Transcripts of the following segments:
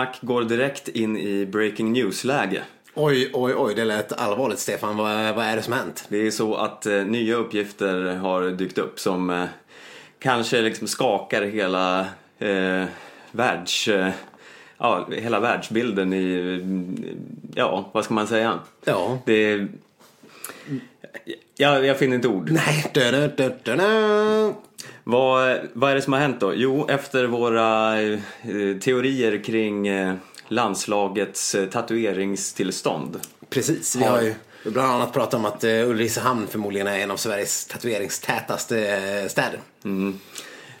Tradsnack går direkt in i breaking news-läge. Oj, oj, oj, det lät allvarligt Stefan. Vad, vad är det som hänt? Det är så att eh, nya uppgifter har dykt upp som eh, kanske liksom skakar hela eh, världs... Eh, ja, hela världsbilden i... Ja, vad ska man säga? Ja. Det... Jag, jag finner inte ord. Nej, dö, dö, dö. Vad, vad är det som har hänt då? Jo, efter våra eh, teorier kring eh, landslagets eh, tatueringstillstånd. Precis, vi har ju bland annat pratat om att eh, Ulricehamn förmodligen är en av Sveriges tatueringstätaste städer.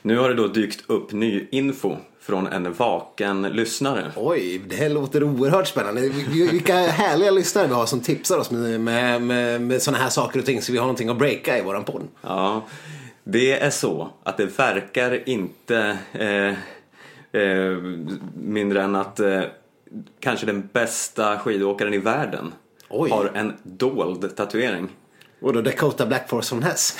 Nu har det då dykt upp ny info från en vaken lyssnare. Oj, det här låter oerhört spännande. Vilka härliga lyssnare vi har som tipsar oss med, med, med, med sådana här saker och ting så vi har någonting att breaka i våran podd. Ja, det är så att det verkar inte eh, eh, mindre än att eh, kanske den bästa skidåkaren i världen Oj. har en dold tatuering. Och då Dakota Black Force från Hess.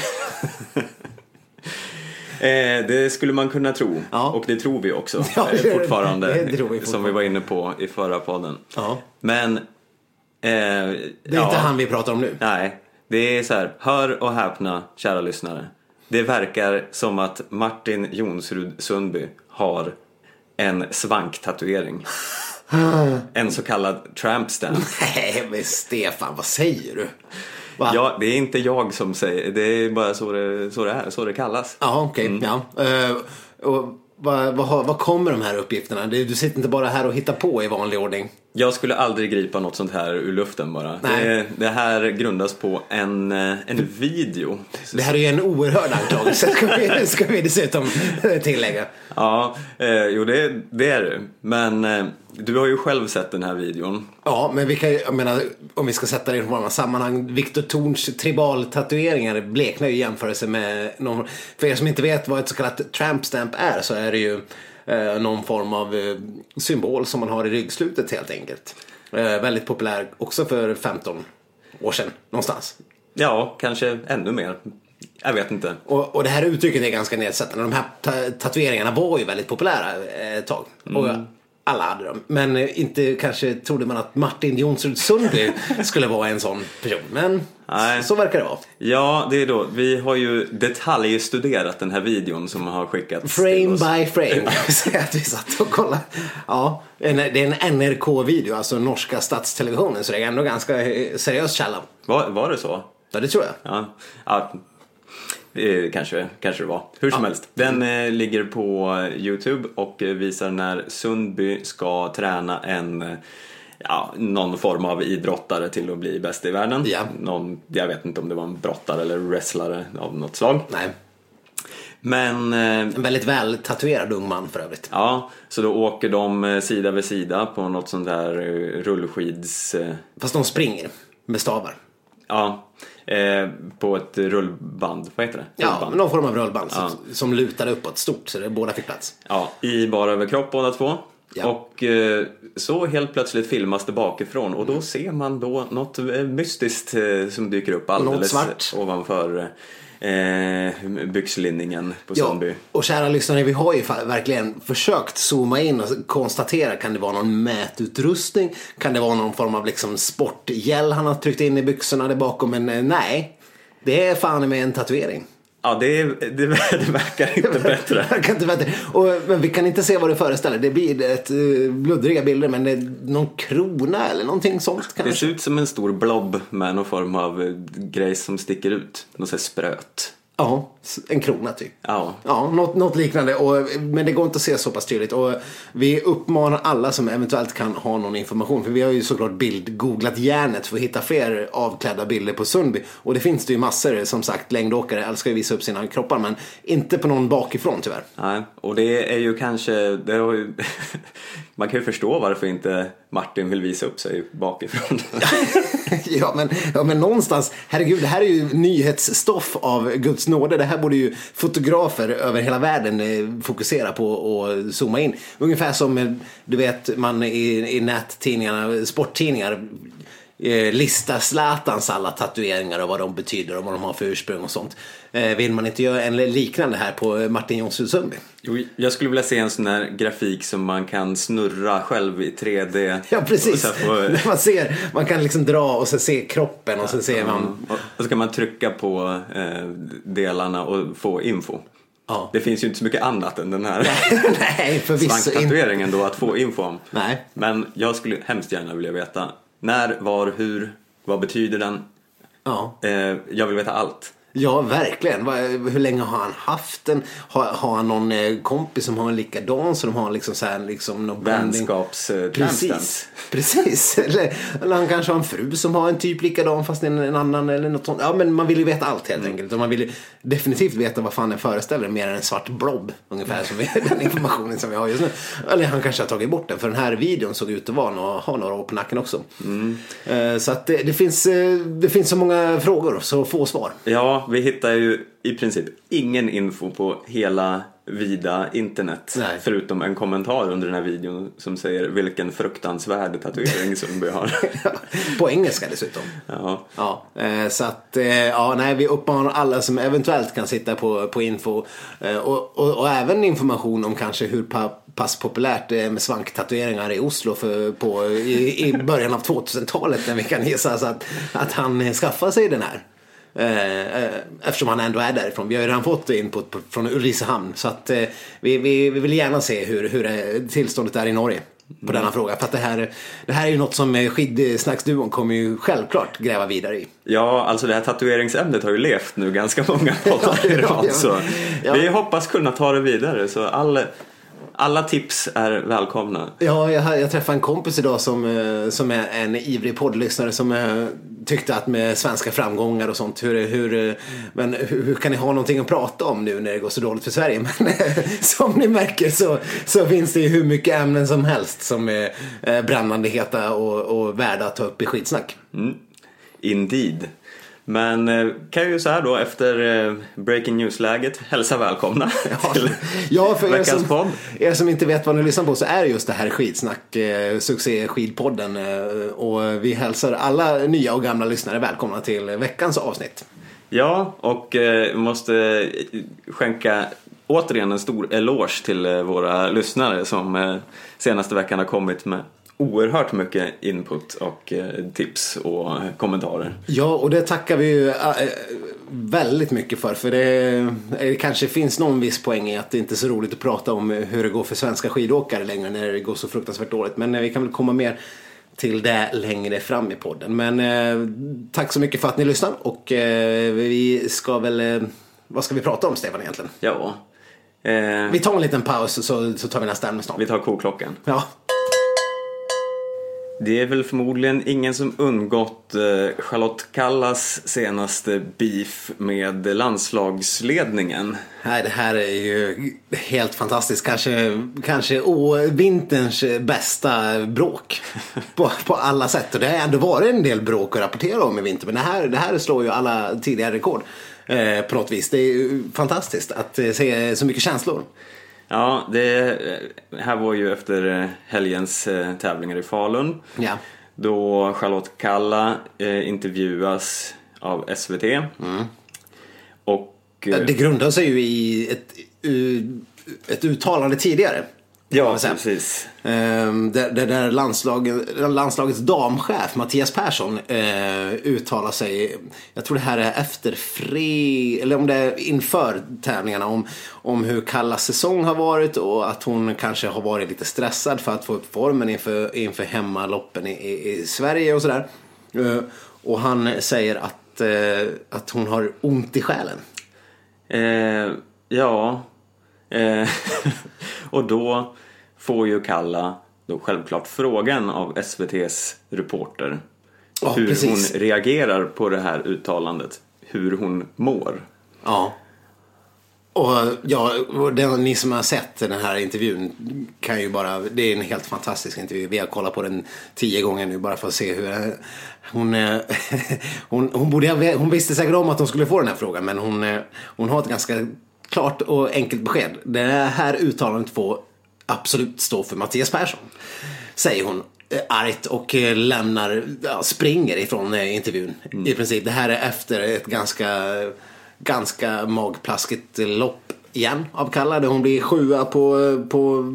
Eh, det skulle man kunna tro. Ja. Och det tror vi också Ja, eh, det- fortfarande. det tror vi fortfarande. Som vi var inne på i förra podden. Ja. Men... Eh, Det är inte han vi pratar om nu. Nej, det är så här. Hör och häpna, kära lyssnare. Det verkar som att Martin Jonsrud Sundby har en svanktatuering. En så kallad tramp stamp. Nej, men Stefan, vad säger du? Va? Ja, det är inte jag som säger det. är bara så det, så det är, så det kallas. Ja, okej. Ja. Eh, och vad, vad, vad kommer de här uppgifterna? Du, du sitter inte bara här och hittar på i vanlig ordning. Jag skulle aldrig gripa något sånt här ur luften bara. Det, det här grundas på en, eh, en video. Det här är ju en oerhörd anklagelse, ska vi, ska vi dessutom tillägga. Ja, eh, jo det, det är det. Men eh, du har ju själv sett den här videon. Ja, men vi kan jag menar, om vi ska sätta det i annat sammanhang. Viktor Thorns tribaltatueringar bleknar ju i jämförelse med någon, för er som inte vet vad ett så kallat tramp stamp är så är det ju eh, någon form av eh, symbol som man har i ryggslutet helt enkelt. Eh, väldigt populär också för 15 år sedan någonstans. Ja, kanske ännu mer. Jag vet inte. Och, och det här uttrycket är ganska nedsättande. De här ta- tatueringarna var ju väldigt populära eh, ett tag. Och alla hade dem. Men eh, inte kanske trodde man att Martin Jonsrud Sundby skulle vara en sån person. Men Nej. så, så verkar det vara. Ja, det är då. Vi har ju detaljstuderat den här videon som har skickats Frame by frame säga att vi satt och kollade. Ja, det är en NRK-video, alltså norska statstelevisionen. Så det är ändå ganska eh, seriös källa. Var, var det så? Ja, det tror jag. Ja, ja eh, kanske, kanske det var. Hur som helst. Den eh, ligger på Youtube och eh, visar när Sundby ska träna en eh, Ja, någon form av idrottare till att bli bäst i världen. Ja. Någon, jag vet inte om det var en brottare eller wrestlare av något slag. Nej, Men en väldigt väl tatuerad ung man för övrigt. ja, så då åker de sida vid sida på något sånt där rullskids... Fast de springer med stavar. Ja, eh, på ett rullband. Vad heter det? Ja, Rullband. någon form av rullband som, som lutar uppåt stort så det båda fick plats. Ja, i bara överkropp båda två. Ja. Och eh, så helt plötsligt filmas det bakifrån och då ser man då något eh, mystiskt eh, som dyker upp alldeles svart. ovanför eh, byxlinningen på Sundby. och kära lyssnare, vi har ju verkligen försökt zooma in och konstatera, kan det vara någon mätutrustning? Kan det vara någon form av liksom sportgäll han har tryckt in i byxorna där bakom? Men eh, nej, det är fan med en tatuering. Ja, det, det, det verkar inte bättre. Jag kan inte vänta. Och, men vi kan inte se vad det föreställer. Det blir ett uh, bluddriga bilder men det är någon krona eller någonting sånt Det kanske. ser ut som en stor blob med någon form av eh, grej som sticker ut. Något sånt spröt. Ja, en krona typ. Ja. Ja, något, något liknande. Och, men det går inte att se så pass tydligt. Och vi uppmanar alla som eventuellt kan ha någon information. För vi har ju såklart bild-googlat järnet för att hitta fler avklädda bilder på Sundby. Och det finns det ju massor. Som sagt, längdåkare älskar ju visa upp sina kroppar. Men inte på någon bakifrån tyvärr. Nej, och det är ju kanske, det har ju, man kan ju förstå varför inte Martin vill visa upp sig bakifrån. ja, men, ja, men någonstans, herregud, det här är ju nyhetsstoff av Guds nåde. Det här borde ju fotografer över hela världen eh, fokusera på och zooma in. Ungefär som, eh, du vet, man i, i nättidningarna, sporttidningar lista Zlatans alla tatueringar och vad de betyder och vad de har för ursprung och sånt. Eh, vill man inte göra en liknande här på Martin Jonsson Sundby? Jag skulle vilja se en sån här grafik som man kan snurra själv i 3D. Ja precis, får- man ser, man kan liksom dra och så se kroppen och så ser man Och så kan man trycka på eh, delarna och få info. Ja. Det finns ju inte så mycket annat än den här Nej, svanktatueringen då att få info om. Nej. Men jag skulle hemskt gärna vilja veta när, var, hur, vad betyder den? Ja. Eh, jag vill veta allt. Ja, verkligen. Hur länge har han haft den? Har, har han någon eh, kompis som har en likadan så de har liksom så här, liksom någon? Vänskaps eh, Precis. Precis. Eller, eller han kanske har en fru som har en typ likadan fast en, en annan eller något sånt. Ja, men man vill ju veta allt helt enkelt. Och man vill ju definitivt veta vad fan den föreställer mer än en svart blob. Ungefär som vi, den informationen som vi har just nu. Eller han kanske har tagit bort den för den här videon såg ut att vara några, ha några år på nacken också. Eh, Så att det, det, finns, det finns så många frågor så få svar. Ja, vi hittar ju i princip ingen info på hela vida internet. Nej. Förutom en kommentar under den här videon som säger vilken fruktansvärd tatuering Sundby har. på engelska dessutom. ja. Ja, eh, så att eh, ja, nej, vi uppmanar alla som eventuellt kan sitta på, på info eh, och, och, och även information om kanske hur pa, pass populärt det är med svanktatueringar i Oslo för, på, i, i början av 2000-talet när vi kan gissa så att, att han skaffar sig den här. Eh, eh, eftersom han ändå är därifrån. Vi har ju redan fått input från Ulricehamn. Så att eh, vi, vi, vi vill gärna se hur, hur det, tillståndet är i Norge. På denna fråga. För att det här, det här är ju något som skidsnacksduon kommer ju självklart gräva vidare i. ja, alltså det här tatueringsämnet har ju levt nu ganska många poddar i rad. Så Ja. vi hoppas kunna ta det vidare. Så all, alla tips är välkomna. Ja, jag, jag träffade en kompis idag som, som är en ivrig poddlyssnare som tyckte att med svenska framgångar och sånt, hur, hur, men hur, hur kan ni ha någonting att prata om nu när det går så dåligt för Sverige? Men eh, som ni märker så, så finns det ju hur mycket ämnen som helst som är eh, brännande heta och, och värda att ta upp i skitsnack. Mm. Indeed. Men eh, kan ju så här då efter eh, breaking news-läget hälsa välkomna till Ja, för er veckans som, podd. er som inte vet vad ni lyssnar på så är det just det här skitsnack, eh, succé skidpodden. Eh, och vi hälsar alla nya och gamla lyssnare välkomna till veckans avsnitt. Ja, och måste skänka återigen en stor eloge till våra lyssnare som senaste veckan har kommit med oerhört mycket input och eh, tips och eh, kommentarer. Ja, och det tackar vi ju äh, väldigt mycket för. För det eh, kanske finns någon viss poäng i att det inte är så roligt att prata om hur det går för svenska skidåkare längre när det går så fruktansvärt dåligt. Men eh, vi kan väl komma mer till det längre fram i podden. Men eh, tack så mycket för att ni lyssnar och eh, vi ska väl... Eh, vad ska vi prata om Stefan egentligen? Ja, eh, Vi tar en liten paus så, så tar vi nästa ämne snart. vi tar koklockan. Ja. Det är väl förmodligen ingen som undgått eh, Charlotte Kallas senaste beef med landslagsledningen. Nej, det här är ju helt fantastiskt. Kanske, kanske vinterns bästa bråk. På, på alla sätt. Och det har ändå varit en del bråk att rapportera om i vinter. Men det här, det här slår ju alla tidigare rekord. Eh, på något vis. Det är ju fantastiskt att eh, se så mycket känslor. Ja, det här var ju efter eh, helgens eh, tävlingar i Falun. Ja. Då Charlotte Kalla eh, intervjuas av SVT. Och... eh, Det grundar sig ju i ett, ett uttalande tidigare. Ja, precis. Ehm, där, där, där landslag, landslagets damchef Mattias Persson eh, uttalar sig, jag tror det här är efter fri, eller om det är inför tävlingarna om, om hur Kallas säsong har varit och att hon kanske har varit lite stressad för att få upp formen inför, inför hemmaloppen i, i, i Sverige och sådär. Eh, och han säger att, eh, att hon har ont i själen. Ja. Eh, och då får ju Kalla då självklart frågan av SVTs reporter. Ja, hur precis. hon reagerar på det här uttalandet. Hur hon mår. Ja. Och ja, och den, ni som har sett den här intervjun kan ju bara, det är en helt fantastisk intervju. Vi har kollat på den tio gånger nu bara för att se hur eh, hon, eh, hon, hon, borde, hon visste säkert om att hon skulle få den här frågan men hon, hon har ett ganska klart och enkelt besked. Det här uttalandet får absolut stå för Mattias Persson. Säger hon. eh, argt och eh, lämnar, ja, springer ifrån eh, intervjun. I princip. Det här är efter ett ganska, ganska magplaskigt lopp igen av Kalla. Där hon blir sjua på, på,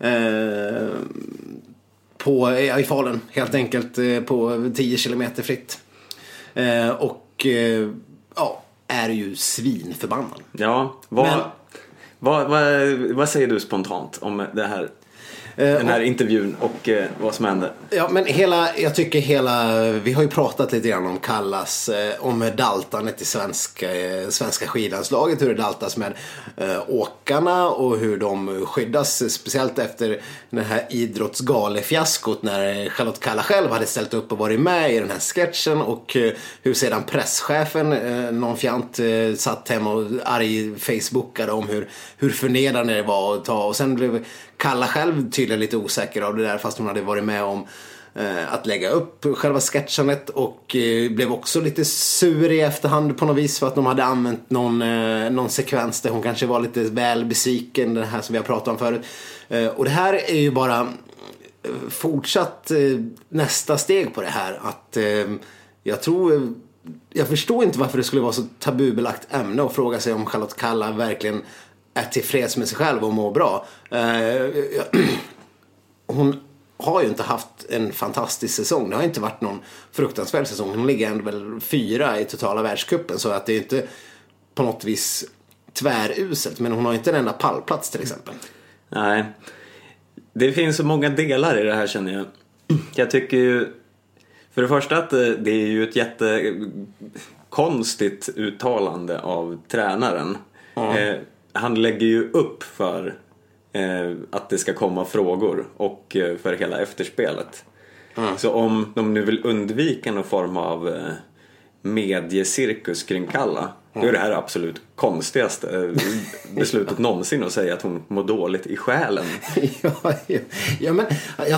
eh, på ja, i Falun helt enkelt på 10 kilometer fritt. Eh, och eh, ja, är ju svinförbannad. Ja, vad, Men- vad, vad, vad säger du spontant om det här, den här intervjun och eh, vad som hände? Ja, men hela, jag tycker hela, vi har ju pratat lite grann om Kallas, eh, om daltandet i svenska, eh, svenska skidlandslaget, hur det daltas med eh, åkarna och hur de skyddas, eh, speciellt efter det här idrottsgalefiaskot när Charlotte Kalla själv hade ställt upp och varit med i den här sketchen och eh, hur sedan presschefen, eh, någon fjant, eh, satt hemma och arg facebookade om hur, hur förnedrande det var att ta och sen blev Kalla själv tydligen lite osäker av det där fast hon hade varit med om eh, att lägga upp själva sketchandet och eh, blev också lite sur i efterhand på något vis för att de hade använt någon, eh, någon sekvens där hon kanske var lite väl besviken, den här som vi har pratat om förut. Eh, och det här är ju bara eh, fortsatt eh, nästa steg på det här att eh, jag tror eh, jag förstår inte varför det skulle vara så tabubelagt ämne att fråga sig om Charlotte Kalla verkligen är tillfreds med sig själv och mår bra. Eh, hon har ju inte haft en fantastisk säsong. Det har inte varit någon fruktansvärd säsong. Hon ligger ändå väl fyra i totala världscupen så att det är inte på något vis tväruselt. Men hon har inte en enda pallplats till exempel. Nej, det finns så många delar i det här känner jag. Jag tycker ju för det första att det det är ju ett jättekonstigt uttalande av tränaren. Eh, han lägger ju upp för eh, att det ska komma frågor och eh, för hela efterspelet. Så om de nu vill undvika någon form av eh, mediecirkus kring Kalla då är det här absolut konstigaste eh, beslutet någonsin att säga att hon mår dåligt i själen. ja, ja, ja, men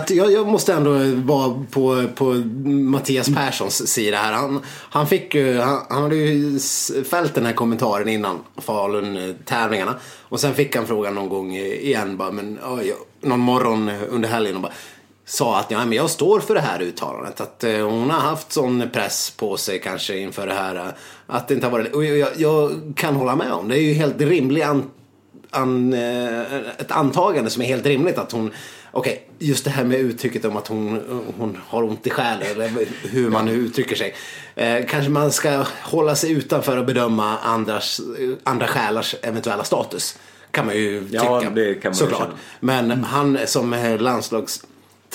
jag, jag, måste ändå vara på, på Mattias Perssons sida här. Han, han, fick, ju- han, han hade ju fällt den här kommentaren innan Falun-tävlingarna. Och sen fick han frågan någon gång igen, bara, men, ja, någon morgon under helgen och bara sa att ja, men jag står för det här uttalandet. Att eh, hon har haft sån press på sig kanske inför det här. eh, Att det inte har varit... Och jag, jag, jag kan hålla med om. Det är ju helt rimlig an, an, eh, ett antagande som är helt rimligt att hon Okej, just det här med uttrycket om att hon, hon har ont i själen eller hur man nu uttrycker sig. Eh, kanske man ska hålla sig utanför och bedöma andras, andra själars eventuella status. Kan man ju Ja, tycka. det kan man ju såklart. känna. Men han som eh,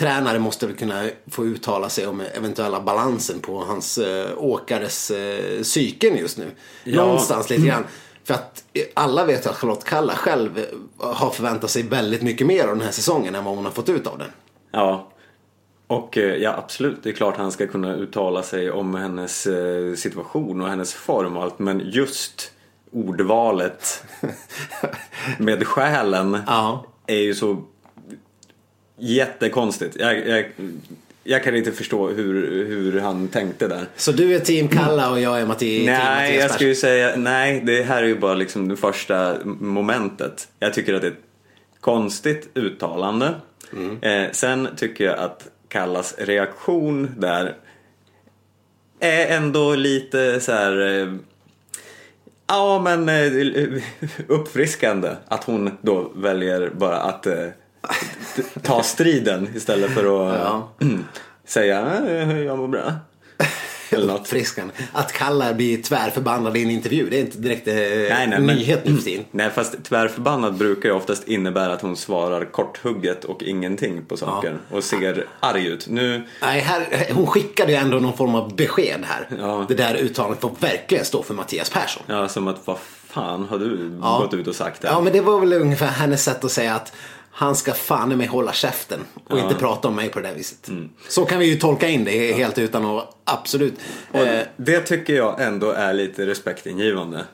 landslagstränare måste väl kunna få uttala sig om eventuella balansen på hans eh, åkares eh, psyken just nu. Ja. Någonstans lite grann. För att eh, alla vet ju att Charlotte Kalla själv eh, har förväntat sig väldigt mycket mer av den här säsongen än vad hon har fått ut av den. Ja. Och eh, ja, absolut, det är klart han ska kunna uttala sig om hennes situation och hennes form och allt. Men just ordvalet med själen Ja. är ju så jättekonstigt. Jag, jag, jag kan inte förstå hur, hur han tänkte där. Så du är team Kalla och jag är Matti, team Nej, Mattias jag skulle ju säga nej. Det här är ju bara liksom det första momentet. Jag tycker att det är ett konstigt uttalande. Eh, sen tycker jag att Kallas reaktion där är ändå lite så här. Eh, ja, men eh, uppfriskande att hon då väljer bara att eh, ta striden istället för att Ja. säga eh, jag mår bra. Eller något. Att Kalla blir tvärförbannad i en intervju, det är inte direkt eh, nej, men- nyhet nu för tiden. Nej, fast tvärförbannad brukar ju oftast innebära att hon svarar korthugget och ingenting på saker och ser arg ut. Nu, Nej, här, hon skickade ju ändå någon form av besked här. Ja. Det där uttalandet får verkligen stå för Mattias Persson. ja, som att vad fan har du Ja. gått ut och sagt det? Ja, men det var väl ungefär hennes sätt att säga att han ska fan i mig hålla käften och inte prata om mig på det där viset. Mm. Så kan vi ju tolka in det helt utan att absolut. Och Eh, det tycker jag ändå är lite respektingivande.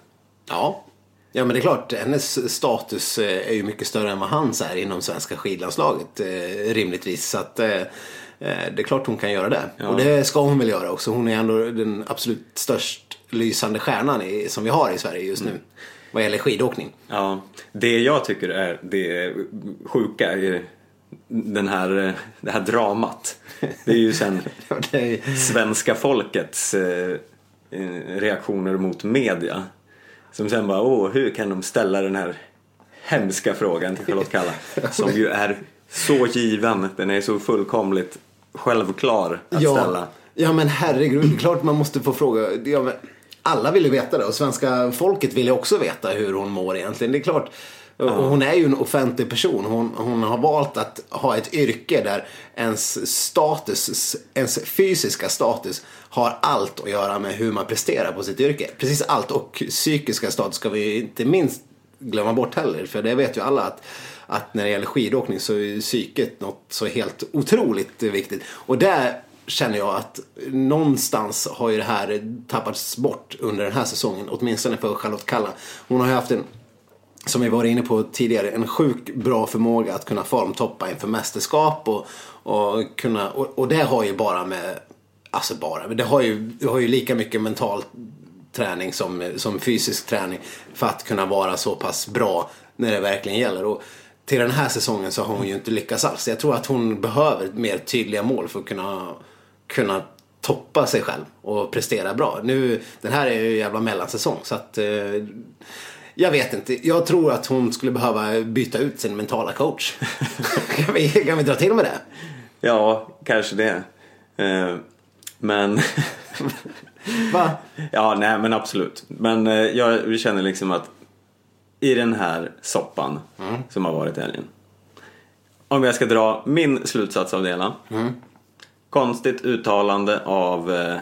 ja. Ja men det är klart, hennes status eh, är ju mycket större än vad hans är inom svenska skidlandslaget eh, rimligtvis. Så att det är klart hon kan göra det. Och det ska hon väl göra också. Hon är ändå den absolut störst lysande stjärnan i, som vi har i Sverige just nu. Vad gäller skidåkning. Ja, det jag tycker är det sjuka i den här, det här dramat. Det är ju sen svenska folkets eh, reaktioner mot media. Som sen bara, åh, hur kan de ställa den här hemska frågan till Charlotte Kalla? Som ju är så given, den är så fullkomligt självklar att ja, ställa. ja, men herregud, klart man måste få fråga. Ja, men alla vill ju veta det och svenska folket vill ju också veta hur hon mår egentligen. Det är klart. Och hon är ju en offentlig person. Hon, hon har valt att ha ett yrke där ens status, ens fysiska status har allt att göra med hur man presterar på sitt yrke. Precis allt och psykiska status ska vi inte minst glömma bort heller. För det vet ju alla att, att när det gäller skidåkning så är psyket något så helt otroligt viktigt. Och där känner jag att någonstans har ju det här tappats bort under den här säsongen. Åtminstone för Charlotte Kalla. Hon har ju haft en som vi var inne på tidigare, en sjuk bra förmåga att kunna formtoppa inför mästerskap och, och kunna, och, och det har ju bara med, alltså bara, det har ju, det har ju lika mycket mental träning som, som fysisk träning för att kunna vara så pass bra när det verkligen gäller. Och till den här säsongen så har hon ju inte lyckats alls. Jag tror att hon behöver mer tydliga mål för att kunna, kunna toppa sig själv och prestera bra. Nu, den här är ju jävla mellansäsong så att eh, jag vet inte. Jag tror att hon skulle behöva byta ut sin mentala coach. kan, vi, kan vi dra till med det? Ja, kanske det. Eh, men... Va? Ja, nej men absolut. Men eh, jag känner liksom att i den här soppan Mm. som har varit helgen. Om jag ska dra min slutsats av det hela. Mm. Konstigt uttalande av eh,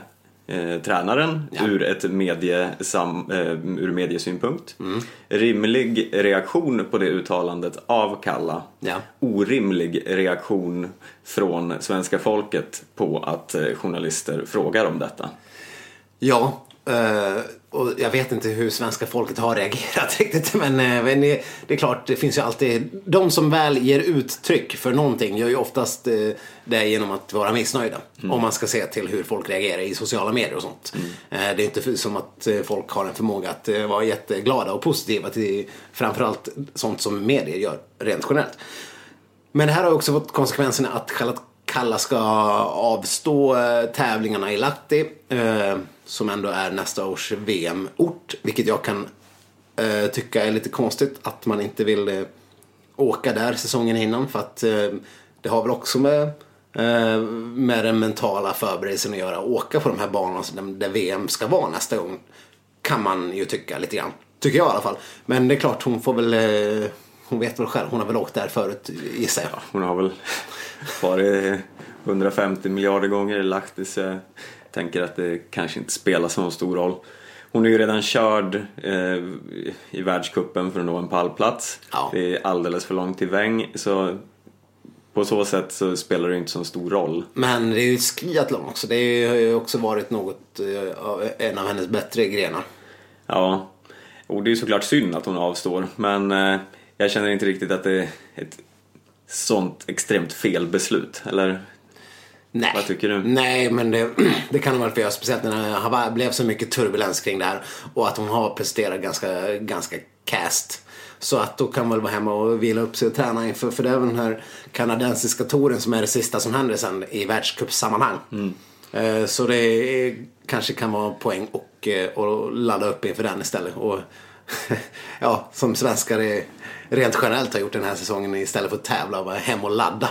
eh, tränaren Ja. ur ett mediesam, eh, ur mediesynpunkt. Mm. Rimlig reaktion på det uttalandet av Kalla. Ja. Orimlig reaktion från svenska folket på att eh, journalister frågar om detta. Ja, eh, och jag vet inte hur svenska folket har reagerat riktigt. Men, eh, men det, det är klart, det finns ju alltid... De som väl ger uttryck för någonting gör ju oftast eh, det genom att vara missnöjda. Om man ska se till hur folk reagerar i sociala medier och sånt. Eh, det är inte som att folk har en förmåga att vara jätteglada och positiva till framförallt sånt som medier gör rent generellt. Men det här har också fått konsekvenserna att Charlotte Kalla ska avstå eh, tävlingarna i Lahti. Eh, som ändå är nästa års VM-ort. Vilket jag kan eh, tycka är lite konstigt att man inte vill åka där säsongen innan. För att det har väl också med, med den mentala förberedelsen att göra. Åka på de här banorna där VM ska vara nästa gång. Kan man ju tycka lite grann. Tycker jag i alla fall. Men det är klart hon får väl hon vet väl själv, hon har väl åkt där förut gissar jag. Hon har väl varit 150 miljarder gånger i Lahti så jag tänker att det kanske inte spelar så stor roll. Hon är ju redan körd eh, i världskuppen för att nå en pallplats. Ja. Det är alldeles för långt till väng så på så sätt så spelar det inte så stor roll. Men det är ju skiathlon också. Det har ju också varit något, eh, av- en av hennes bättre grenar. Ja, och det är ju såklart synd att hon avstår men eh, jag känner inte riktigt att det är ett sånt extremt felbeslut. Eller Nej. Vad tycker du? Nej, men det, det kan hon väl få göra. Speciellt när det blev så mycket turbulens kring det här. Och att hon har presterat ganska, ganska cast. Så att då kan hon väl vara hemma och vila upp sig och träna inför. För det är väl den här kanadensiska touren som är det sista som händer sen i världscupsammanhang. Eh, Så det kanske kan vara en poäng och, eh, och ladda upp inför den istället. Och ja, som svenskar är, rent generellt har gjort den här säsongen istället för att tävla och vara hem och ladda.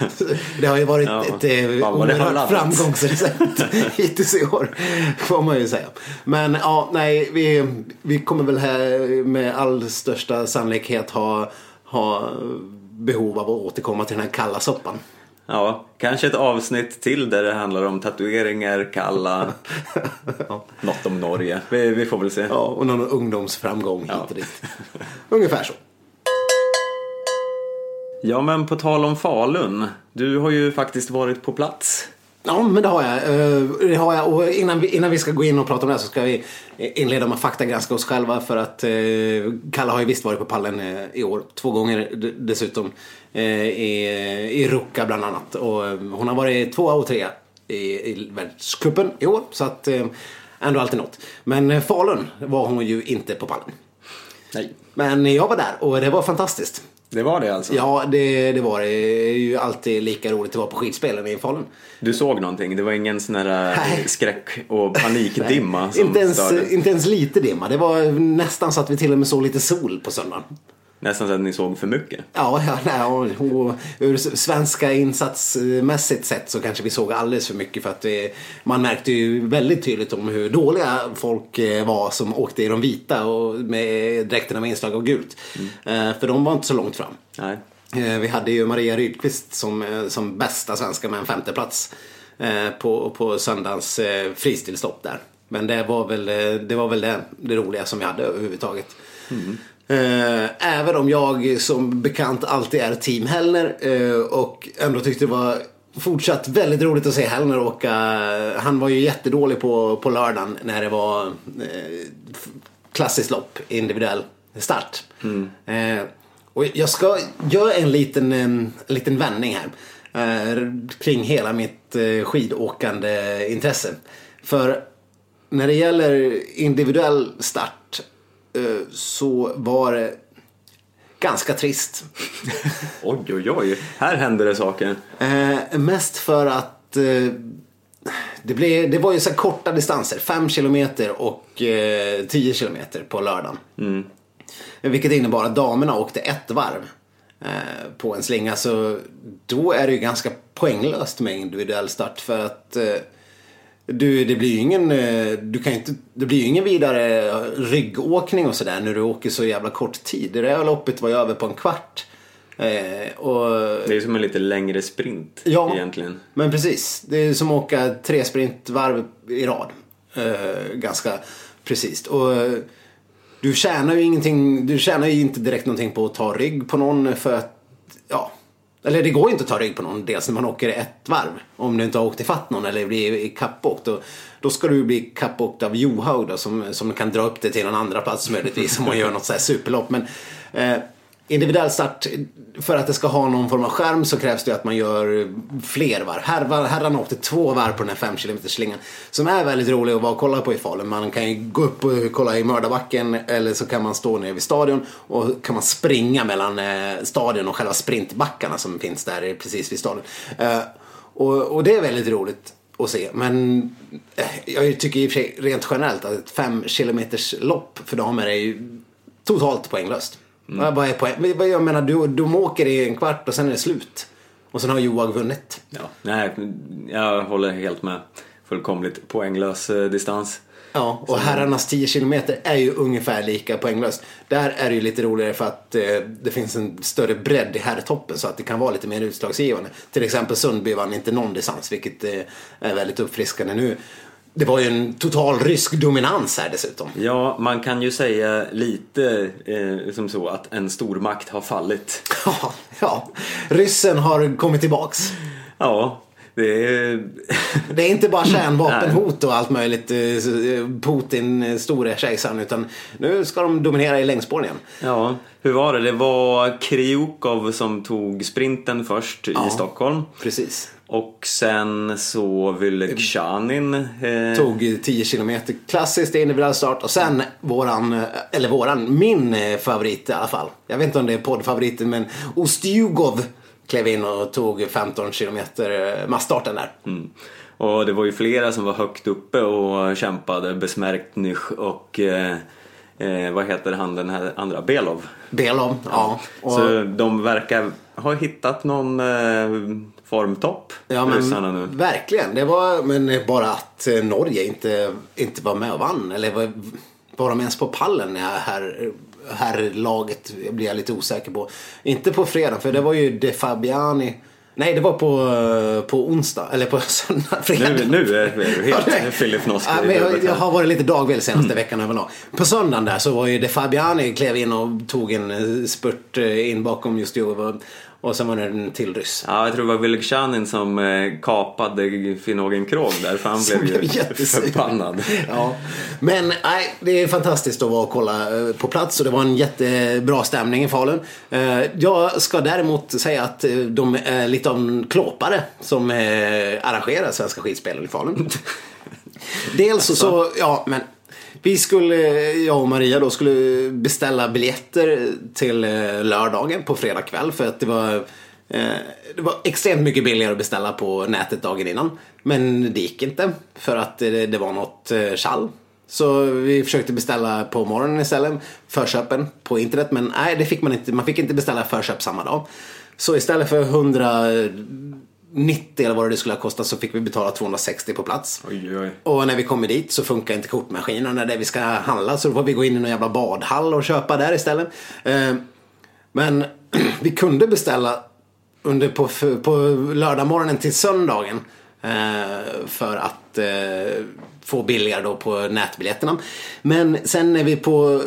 Det har ju varit Ja, ett eh, oerhört framgångsrecept hittills i år. Får man ju säga. Men ja, nej, vi, vi kommer väl här med all största sannolikhet ha, ha behov av att återkomma till den här kalla soppan. Ja, kanske ett avsnitt till där det handlar om tatueringar, kalla, något om Norge. Vi, vi får väl se. Ja, och någon ungdomsframgång hit Ja. och dit. Ungefär så. Ja, men på tal om Falun. Du har ju faktiskt varit på plats. Ja, men det har jag. Eh, Det har jag. Och innan vi, innan vi ska gå in och prata om det här så ska vi inleda med att faktagranska oss själva. För att eh, Kalle har ju visst varit på pallen eh, i år. Två gånger dessutom. Eh, I, I Ruka bland annat. Och eh, hon har varit tvåa och trea i, i världscupen i år. Så att eh, ändå alltid något. Men Falun var hon ju inte på pallen. Nej. Men jag var där och det var fantastiskt. Det var det alltså? Ja, det, det var det. Det är ju alltid lika roligt att vara på skidspelen i Falun. Du såg någonting? Det var ingen sån här Nej. skräck och panikdimma som Inte ens, inte ens lite dimma. Det var nästan så att vi till och med såg lite sol på söndagen. Nästan så att ni såg för mycket? Ja, ja nej, och, och ur svenska insatsmässigt sett så kanske vi såg alldeles för mycket för att det, man märkte ju väldigt tydligt om hur dåliga folk eh, var som åkte i de vita och med dräkterna med inslag av gult. Eh, För de var inte så långt fram. Nej. Eh, Vi hade ju Maria Rydqvist som, eh, som bästa svenska med en femteplats eh, på, på söndagens eh, fristilstopp där. Men det var väl, eh, det, var väl det, det roliga som vi hade överhuvudtaget. Eh, Även om jag som bekant alltid är team Hellner eh, och ändå tyckte det var fortsatt väldigt roligt att se Hellner åka. Han var ju jättedålig på, på lördagen när det var eh, klassiskt lopp, individuell start. Eh, och jag ska göra en liten, en, liten vändning här. Eh, kring hela mitt eh, skidåkande intresse. För när det gäller individuell start eh, så var det ganska trist. Oj, oj, oj. Här händer det saker. Eh, mest för att eh, det, blev, det var ju så korta distanser. 5 kilometer och eh, 10 kilometer på lördagen. Vilket innebar att damerna åkte ett varv eh, på en slinga. Så då är det ju ganska poänglöst med individuell start. För att eh, du, det blir ju ingen, eh, du kan inte, det blir ingen vidare ryggåkning och sådär när du åker så jävla kort tid. Det där loppet var ju över på en kvart. Eh, och Det är som en lite längre sprint Ja, egentligen. men precis. Det är som att åka tre sprintvarv i rad. Eh, ganska precis. Och eh, du tjänar ju ingenting, du tjänar ju inte direkt någonting på att ta rygg på någon för att. Eller det går ju inte att ta rygg på någon dels när man åker ett varv. Om du inte har åkt ifatt någon eller blir kappåkt. Då, då ska du bli kappåkt av Johaug då, som, som kan dra upp dig till en andra plats möjligtvis om man gör något så här superlopp. Men eh, individuell start, för att det ska ha någon form av skärm så krävs det att man gör fler varv. Här, herrarna åkte två varv på den här 5 km slingan. Som är väldigt rolig att vara och kolla på i Falun. Man kan ju gå upp och kolla i Mördarbacken eller så kan man stå nere vid stadion och kan man springa mellan eh, stadion och själva sprintbackarna som finns där precis vid stadion. Eh, och, och det är väldigt roligt att se. Men eh, jag tycker i och för sig rent generellt att ett 5 km lopp för damer är ju totalt poänglöst. Vad vad är poäng? Men vad- Jag menar, du, de åker i en kvart och sen är det slut. Och sen har Joag vunnit. Ja. Nej, jag håller helt med. Fullkomligt poänglös eh, distans. Ja, och herrarnas 10 kilometer är ju ungefär lika poänglöst. Där är det ju lite roligare för att eh, det finns en större bredd i herrtoppen så att det kan vara lite mer utslagsgivande. Till exempel Sundby vann inte någon distans vilket eh, är väldigt uppfriskande nu. Det var ju en total rysk dominans här dessutom. Ja, man kan ju säga lite eh, som så att en stormakt har fallit. Ja, ja. Ryssen har kommit tillbaks. Ja, det är... Det är inte bara kärnvapenhot och allt möjligt. eh, Putin, eh, store kejsaren. Utan nu ska de dominera i längdspåren igen. Ja, hur var det? Det var Kriukov som tog sprinten först i Stockholm. Precis. Och sen så Vylegzjanin. Eh, Tog 10 kilometer klassiskt individuell start. Och sen våran, eh, eller våran, min eh, favorit i alla fall. Jag vet inte om det är poddfavoriten men Ostjugov klev in och tog 15 kilometer eh, massstarten där. Mm. Och det var ju flera som var högt uppe och kämpade. Besmärknych och eh, eh, vad heter han den här andra? Belov. Belov, ja. Och, Så de verkar ha hittat någon eh, formtopp, Ja ryssarna men nu. verkligen. Det var men bara att eh, Norge inte, inte var med och vann. Eller var, var de ens på pallen när här, här laget blir jag lite osäker på. Inte på fredag för det var ju De Fabiani. Nej det var på, eh, på onsdag. Eller på söndag. Fredag. Nu, nu är vi helt Ja, nej. Filip Nosk Ja, jag, jag har varit lite dagvill senaste veckan överlag. På söndagen där så var ju De Fabiani klev in och tog en eh, spurt eh, in bakom just Jova. Och sen var det en till ryss. Ja, jag tror det var Vylegzjanin som eh, kapade Finnågen Krog där för han blev ju förbannad. Ja. Men nej, det är fantastiskt att vara och kolla eh, på plats och det var en jättebra stämning i Falun. Eh, Jag ska däremot säga att de är lite av en klåpare som arrangerar Svenska skidspelen i Falun. Dels så, så, ja men vi skulle, jag och Maria då, skulle beställa biljetter till eh, lördagen på fredag kväll för att det var eh, det var extremt mycket billigare att beställa på nätet dagen innan. Men det gick inte för att det, var något eh, tjall. Så vi försökte beställa på morgonen istället, förköpen på internet. Men nej, det fick man inte. Man fick inte beställa förköp samma dag. Så istället för 100 190 eller vad det skulle ha kostat så fick vi betala 260 på plats. Oj, oj. Och när vi kommer dit så funkar inte kortmaskinerna där vi ska handla så då får vi gå in i någon jävla badhall och köpa där istället. Eh, Men vi kunde beställa under på, på lördagmorgonen till söndagen eh, för att eh, få billigare då på nätbiljetterna. Men sen när vi på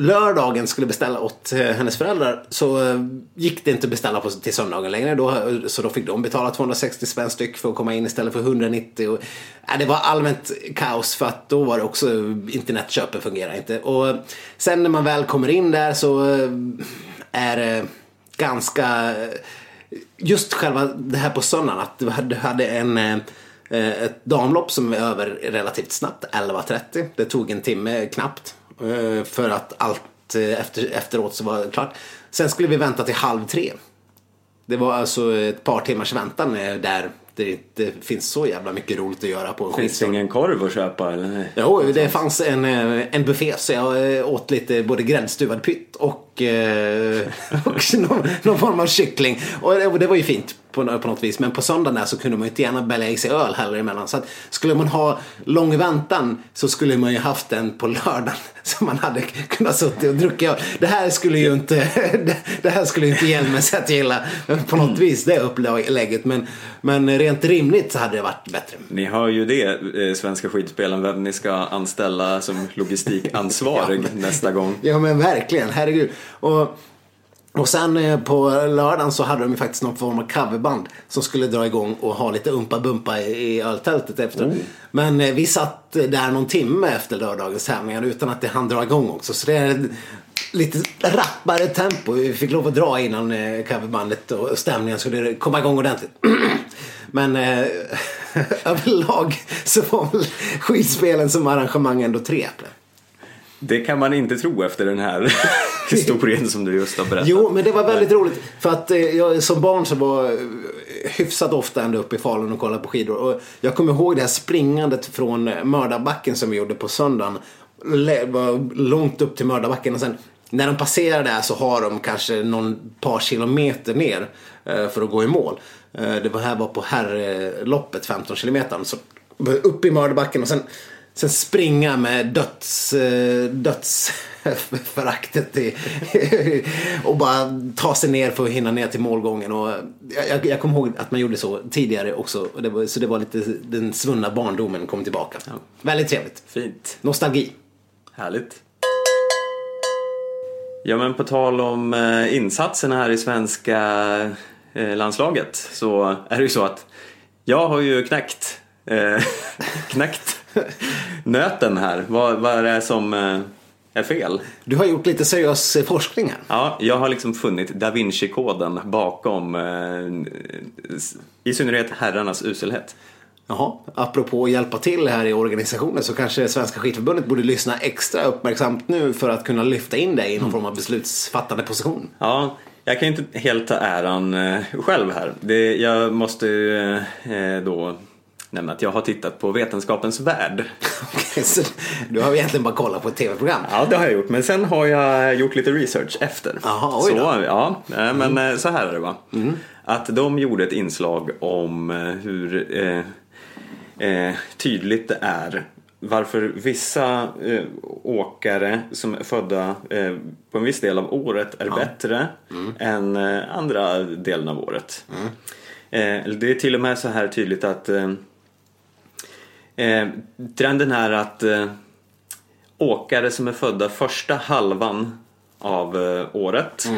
lördagen skulle beställa åt eh, hennes föräldrar så eh, gick det inte att beställa på, till söndagen längre. Då, eh, så då fick de betala 260 spänn styck för att komma in istället för 190. Och, ja, det var allmänt kaos för att då var det också internetköpen fungerar inte. Och sen när man väl kommer in där så är det ganska just själva det här på söndagen att du hade, en ett damlopp som är över relativt snabbt, 11.30. Det tog en timme knappt för att allt eh, efter, efteråt så var det klart. Sen skulle vi vänta till halv tre. Det var alltså ett par timmars väntan eh, där det inte finns så jävla mycket roligt att göra på en Finns det ingen korv att köpa eller? Jo, det fanns en, eh, en buffé så jag eh, åt lite både gräddstuvad pytt och, eh, och någon, någon form av kyckling. Och det, och det var ju fint på, på något vis. Men på söndagen där så kunde man ju inte gärna bälga i sig öl heller emellan. Så att skulle man ha lång väntan så skulle man ju haft den på lördagen. Så man hade kunnat suttit och druckit öl. Det här skulle ju inte, det, det här skulle ju inte Hjelmeset gilla på något vis, det upplägget. Men, men rent rimligt så hade det varit bättre. Ni hör ju det, eh, Svenska skidspelen, vem ni ska anställa som logistikansvarig nästa gång. Ja men verkligen, herregud. Och, och sen eh, på lördagen så hade de ju faktiskt någon form av coverband som skulle dra igång och ha lite umpa-bumpa i, öltältet efter. Men eh, vi satt där någon timme efter lördagens tävlingar utan att det hann dra igång också. Så det är lite rappare tempo. Vi fick lov att dra innan eh, coverbandet och stämningen skulle komma igång ordentligt. Men eh, överlag så var väl skidspelen som arrangemang ändå tre äpplen. Det kan man inte tro efter den här historien som du just har berättat. Jo, men det var väldigt roligt. För att eh, jag som barn så var eh, hyfsat ofta ändå uppe i Falun och kollade på skidor. Och jag kommer ihåg det här springandet från Mördarbacken som vi gjorde på söndagen. Le- var långt upp till Mördarbacken och sen när de passerar där så har de kanske någon par kilometer ner eh, för att gå i mål. Det här var på herrloppet 15 kilometer. Så upp i Mördarbacken och sen Sen springa med döds, eh, dödsföraktet och bara ta sig ner för att hinna ner till målgången. Och jag, jag, jag kommer ihåg att man gjorde så tidigare också. Det var, så det var lite den svunna barndomen kom tillbaka. Väldigt trevligt. Fint. Nostalgi. Härligt. Ja men på tal om eh, insatserna här i svenska eh, landslaget så är det ju så att jag har ju knäckt, eh, knäckt nöten här. Vad, vad är det som eh, är fel? Du har gjort lite seriös eh, forskning här. Ja, jag har liksom funnit da Vinci-koden bakom eh, i synnerhet herrarnas uselhet. Jaha, apropå att hjälpa till här i organisationen så kanske Svenska skidförbundet borde lyssna extra uppmärksamt nu för att kunna lyfta in dig i någon form av beslutsfattande position. Ja, jag kan ju inte helt ta äran själv här. Det, jag måste ju då nämna att jag har tittat på Vetenskapens Värld. Så du har egentligen bara kollat på ett tv-program. Ja, det har jag gjort. Men sen har jag gjort lite research efter. Jaha, oj så, då. Mm. ja, eh, men eh, så här är det va. Att de gjorde ett inslag om eh, hur eh, eh, tydligt det är varför vissa eh, åkare som är födda eh, på en viss del av året är bättre Mm. än eh, andra delen av året. Eh, det är till och med så här tydligt att eh, trenden är att eh, åkare som är födda första halvan av eh, året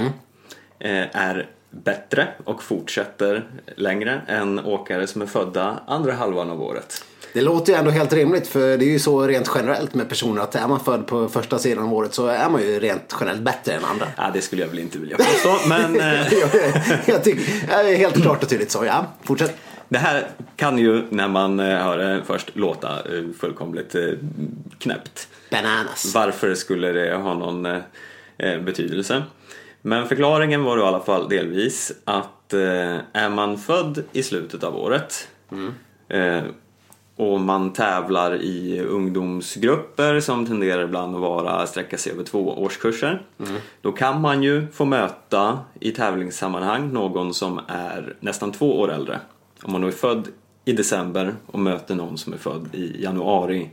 eh, är bättre och fortsätter längre än åkare som är födda andra halvan av året. Det låter ju ändå helt rimligt för det är ju så rent generellt med personer att är man född på första sidan av året så är man ju rent generellt bättre än andra. Ja, det skulle jag väl inte vilja påstå, men eh, jag, jag tycker, helt klart och tydligt så, ja. Fortsätt. Det här kan ju när man eh, hör det först låta eh, fullkomligt eh, knäppt. Bananas. Varför skulle det ha någon betydelse? Men förklaringen var då i alla fall delvis att är man född i slutet av året eh, och man tävlar i ungdomsgrupper som tenderar ibland att vara sträcka sig över två årskurser. Då kan man ju få möta i tävlingssammanhang någon som är nästan två år äldre. Om man då är född i december och möter någon som är född i januari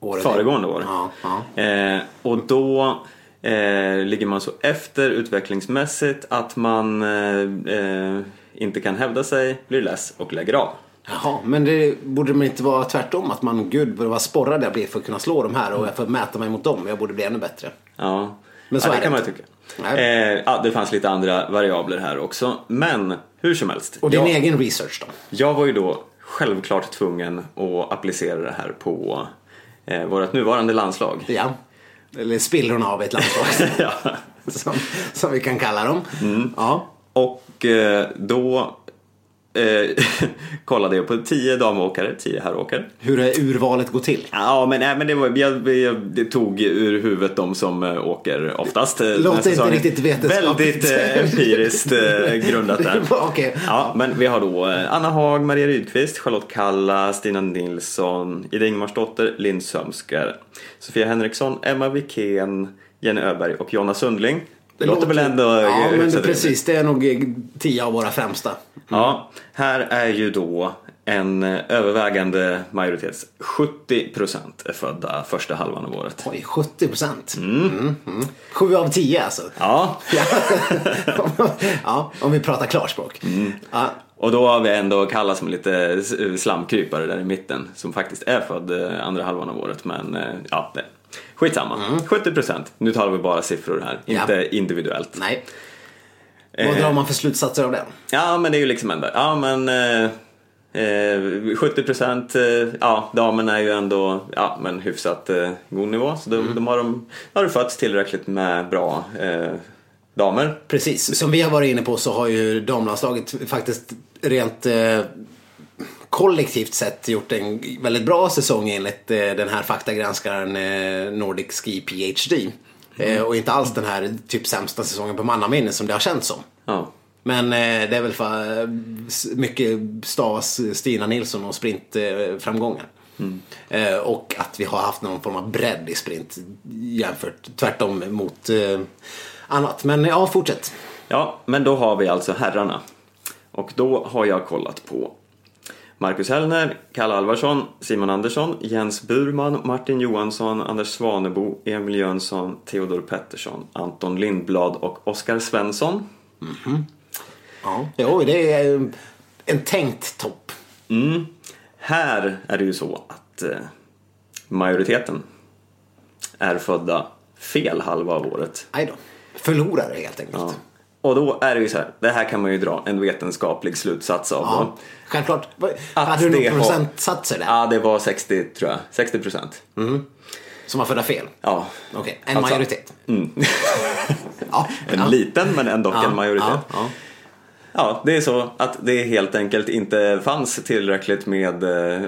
Året föregående år. Ja, ja. Eh, och då eh, ligger man så efter utvecklingsmässigt att man eh, eh, inte kan hävda sig, blir less och lägger av. Jaha, men det borde man inte vara tvärtom? Att man, gud vad sporrad jag blir för att kunna slå de här och jag får mäta mig mot dem. Jag borde bli ännu bättre. Ja, Men så ja, det det kan man ju inte. tycka. Nej. Eh, ja, det fanns lite andra variabler här också. Men hur som helst. Och din jag, egen research då? jag var ju då självklart tvungen att applicera det här på eh, vårt nuvarande landslag. Ja. Eller spillrorna av ett landslag. ja. som, som vi kan kalla dem. Mm. Ja. Och eh, då eh, kollade jag på 10 damåkare, 10 herråkare. Hur det urvalet går till. Ja, men, nej, men det, var, jag, jag tog ur huvudet de som eh, åker oftast. eh, Låter inte riktigt vetenskapligt. Väldigt eh, empiriskt eh, grundat där. Okej. Ja, men vi har då eh, Anna Haag, Maria Rydqvist, Charlotte Kalla, Stina Nilsson, Ida Ingmarsdotter, Linn Sömsker, Sofia Henriksson, Emma Wikén, Jenny Öberg och Jonna Sundling. Det låter väl ändå Ja, eh, men det, precis. Det är nog eh, tio av våra främsta. Ja, här är ju då en eh, övervägande majoritet, 70% är födda första halvan av året. Oj, 70 procent. Mm. Mm. Sju av tio alltså. Ja, Ja. om vi pratar klarspråk. Mm. Ja, och då har vi ändå Kalla som lite slamkrypare där i mitten som faktiskt är född andra halvan av året men ja, det. Skitsamma. 70%, nu talar vi bara siffror här, Ja. inte individuellt. nej. Vad Eh. drar man för slutsatser av det? Ja, men det är ju liksom ändå, ja men eh, eh, 70% eh, ja, damerna är ju ändå ja, men hyfsat god nivå. Så de, de har, de, har fötts tillräckligt med bra damer. Precis, som vi har varit inne på så har ju damlandslaget faktiskt rent kollektivt sett gjort en väldigt bra säsong enligt eh, den här faktagranskaren eh, Nordic Ski PhD. Eh, och inte alls den här typ sämsta säsongen på mannaminne som det har känts som. Ja. Men det är väl för, mycket stavas Stina Nilsson och sprintframgångar. Eh, och att vi har haft någon form av bredd i sprint jämfört tvärtom mot annat. Men ja, fortsätt. ja, men då har vi alltså herrarna. Och då har jag kollat på Marcus Hellner, Kalle Alvarsson, Simon Andersson, Jens Burman, Martin Johansson, Anders Svanebo, Emil Jönsson, Theodor Pettersson, Anton Lindblad och Oskar Svensson. Ja. Jo, det är en tänkt topp. Mm. Här är det ju så att eh, majoriteten är födda fel halva av året. Nej då. Förlorare helt enkelt. Ja. Och då är det ju så här, det här kan man ju dra en vetenskaplig slutsats av. Ja, självklart. Att Hade du några procentsatser där? Ja, det var 60 tror jag. 60 procent. Som var födda fel? Ja. Okej, en Alltså- majoritet. Mm. Ja, En liten men ändå Ja, en majoritet. Ja, ja. Det är så att det helt enkelt inte fanns tillräckligt med eh,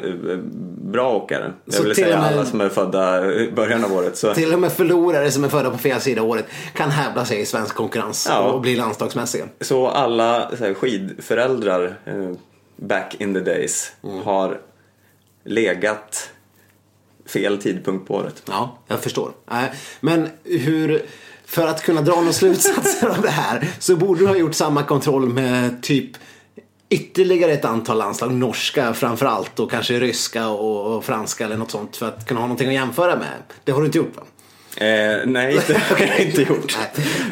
bra åkare. Jag Så vill säga med- alla som är födda i början av året. Så. Till och med förlorare som är födda på fel sida av året kan hävda sig i svensk konkurrens Ja. och bli landslagsmässiga. Så alla så här, skidföräldrar eh, back in the days Mm. har legat fel tidpunkt på året. Ja, jag förstår. Nej, Men hur, för att kunna dra några slutsatser av det här så borde du ha gjort samma kontroll med typ ytterligare ett antal landslag, norska framförallt och kanske ryska och franska eller något sånt för att kunna ha någonting att jämföra med. Det har du inte gjort va? Eh, nej, det har jag inte gjort.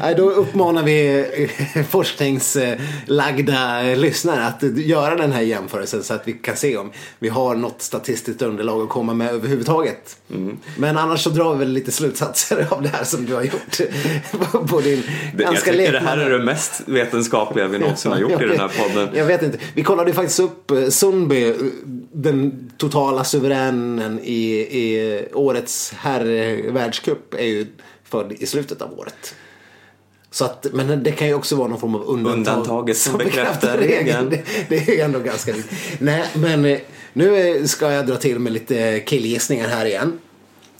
Nej, då uppmanar vi eh, forskningslagda lyssnare att göra den här jämförelsen så att vi kan se om vi har något statistiskt underlag att komma med överhuvudtaget. Mm. Men annars så drar vi väl lite slutsatser av det här som du har gjort på- din Det, ganska tycker det här är det mest vetenskapliga vi någonsin har gjort i den här podden. Jag vet inte. Vi kollade ju faktiskt upp eh, Sundby, eh, den totala suveränen i, i årets herrvärldscup är ju född i slutet av året. Så att, men det kan ju också vara någon form av undantag Undantaget som bekräftar regeln. Det, det är ju ändå ganska. Nej, men eh, nu ska jag dra till med lite killgissningar här igen.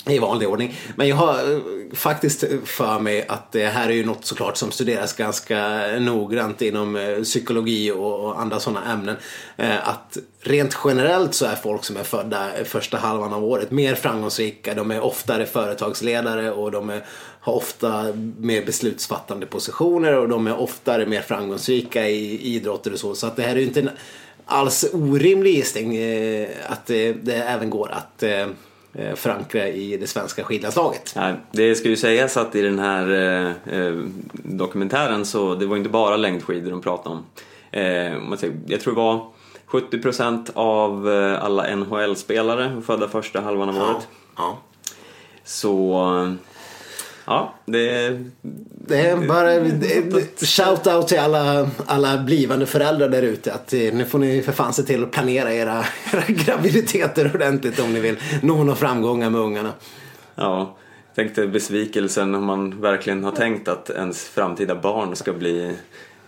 I vanlig ordning. Men jag har eh, faktiskt för mig att det här är ju något såklart som studeras ganska noggrant inom eh, psykologi och andra sådana ämnen. Eh, att rent generellt så är folk som är födda första halvan av året mer framgångsrika. De är oftare företagsledare och de är, har ofta mer beslutsfattande positioner och de är oftare mer framgångsrika i idrotter och så. Så att det här är ju inte en alls orimlig gissning att det, det även går att förankra i det svenska skidlandslaget. Ja, det ska ju sägas att i den här eh, eh dokumentären så det var inte bara längdskidor de pratade om. Eh, jag tror det var 70% av eh, alla NHL-spelare födda första halvan av ja. året. Ja. Så Ja, det... Det är bara shout-out till alla, alla blivande föräldrar där ute. Att eh, nu får ni för fan se till att planera era, era graviditeter ordentligt om ni vill nå några framgångar med ungarna. Ja, tänkte besvikelsen om man verkligen har tänkt att ens framtida barn ska bli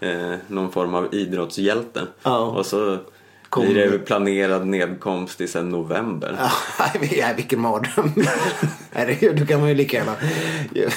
eh, någon form av idrottshjälte. Ja. Och så Kom. Blir det planerad nedkomst i sen november? Ja, vilken mardröm. Då kan man ju lika gärna...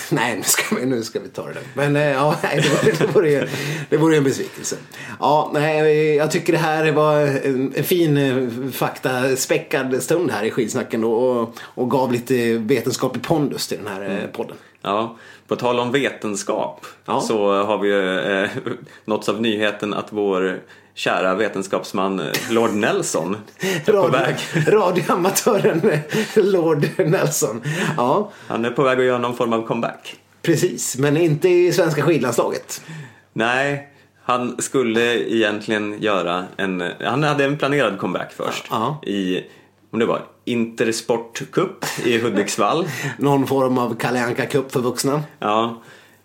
Nej, nu ska vi, nu ska vi ta det. Men eh, ja, nej, det, vore, det, vore ju, det vore en besvikelse. Ja, nej, jag tycker det här var en, en fin eh, faktaspäckad stund här i skidsnacken och, och gav lite vetenskaplig pondus till den här mm. podden. Ja, på tal om vetenskap ja. så har vi ju eh, nåtts av nyheten att vår kära vetenskapsman eh, Lord Nelson är Radio, på väg. Radioamatören eh, Lord Nelson. Ja. Han är på väg att göra någon form av comeback. Precis, men inte i svenska skidlandslaget. Nej, han skulle egentligen göra en... Han hade en planerad comeback först. Ja. I, om det var Intersport Cup i Hudiksvall. någon form av Kalle Cup för vuxna. Ja.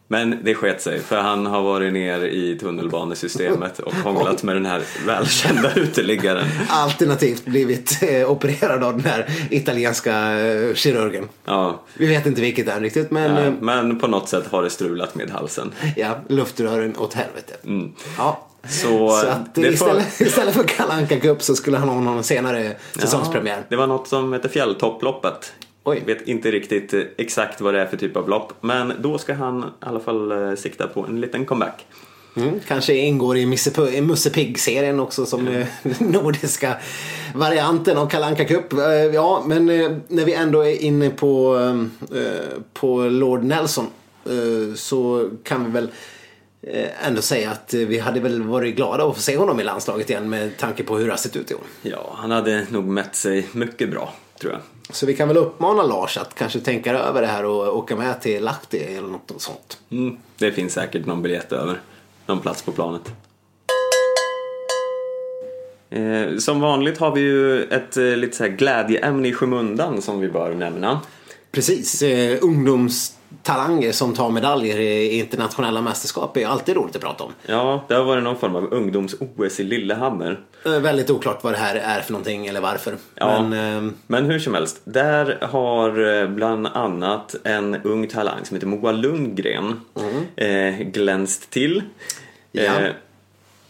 Men det sket sig för han har varit ner i tunnelbanesystemet och hånglat med den här välkända uteliggaren. Alternativt blivit eh, opererad av den här italienska eh, kirurgen. Ja. Vi vet inte vilket det är riktigt men... Ja, eh, men på något sätt har det strulat med halsen. Ja, luftrören åt helvete. Mm. Ja. Så, så att istället, får... istället för Kalle Anka Cup så skulle han ha någon senare säsongspremiär. Ja, det var något som hette Fjälltopploppet Oj. Vet inte riktigt eh, exakt vad det är för typ av lopp. Men då ska han i alla fall eh, sikta på en liten comeback. Mm, kanske ingår i Musse Pigg-serien också som mm. nordiska varianten av Kalanka Cup. Ja, men när vi ändå är inne på, på Lord Nelson så kan vi väl ändå säga att vi hade väl varit glada att få se honom i landslaget igen med tanke på hur det har sett ut i år. Ja, han hade nog mätt sig mycket bra, tror jag. Så vi kan väl uppmana Lars att kanske tänka över det här och åka med till Lahti eller något sånt. Mm, det finns säkert någon biljett över. Någon plats på planet. Eh, som vanligt har vi ju ett eh, lite så här glädjeämne i skymundan som vi bör nämna. Precis, eh, ungdoms talanger som tar medaljer i internationella mästerskap är alltid roligt att prata om. Ja, det har varit någon form av ungdoms-OS i Lillehammer. Eh, väldigt oklart vad det här är för någonting eller varför. Ja, men, eh... men hur som helst. Där har eh, bland annat en ung talang som heter Moa Lundgren mm. eh, glänst till. Ja. Eh,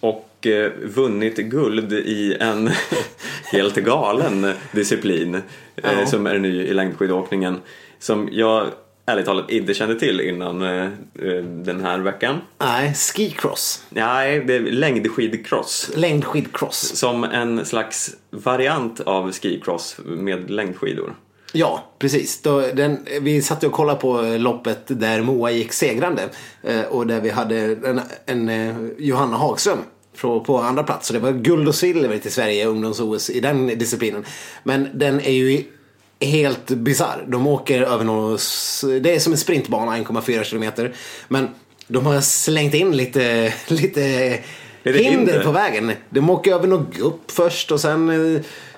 och eh, vunnit guld i en helt galen disciplin ja. som är ny i längdskidåkningen. Som jag ärligt talat inte kände till innan eh, eh, den här veckan. Nej, skicross. Nej, det är längdskidcross. Längdskidcross. Som en slags variant av skicross med längdskidor. Ja, precis. Då, den, vi satt och kollade på loppet där Moa gick segrande eh, och där vi hade en, en, en Johanna Hagström på andra plats. Så det var guld och silver till Sverige ungdoms-OS i den disciplinen. Men den är ju helt bisarr. De åker över någon, det är som en sprintbana 1,4 kilometer. Men de har slängt in lite, lite hinder, hinder, på vägen. De åker över något gupp först och sen...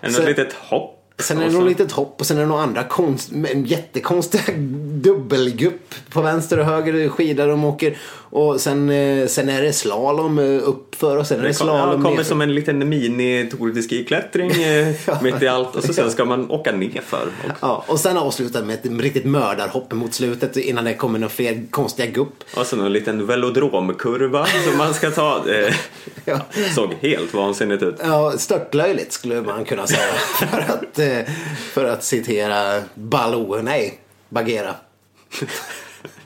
En sen, litet hopp Sen är det något litet hopp och sen är det några andra konst, en jättekonstiga dubbelgupp på vänster och höger skida de åker. Och sen, eh, sen är det slalom eh, uppför och sen är det, Det kom, slalom ja, kommer nerför. som en liten mini Ski-klättring eh, mitt i allt och så sen ska man åka nerför. Och, Ja, och sen avslutat med ett riktigt mördarhopp mot slutet innan det kommer några fler konstiga gupp. och så en liten velodromkurva som man ska ta. Eh, Ja. såg helt vansinnigt ut. Ja, störtlöjligt skulle man kunna säga. för, att, för att citera Baloo, nej, Bagheera.